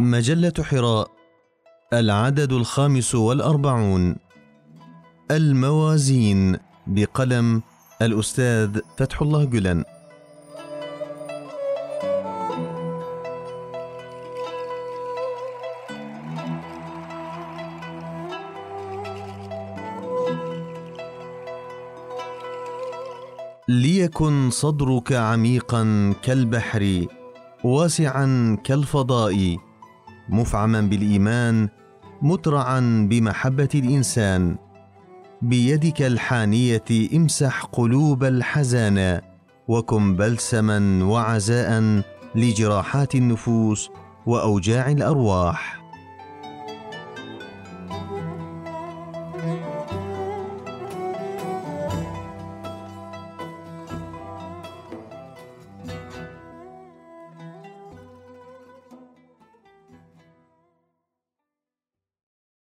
مجلة حراء العدد الخامس والأربعون. الموازين بقلم الأستاذ فتح الله جلن. ليكن صدرك عميقا كالبحر واسعا كالفضاء. مفعما بالإيمان مترعا بمحبة الإنسان. بيدك الحانية امسح قلوب الحزانا وكن بلسما وعزاء لجراحات النفوس وأوجاع الأرواح.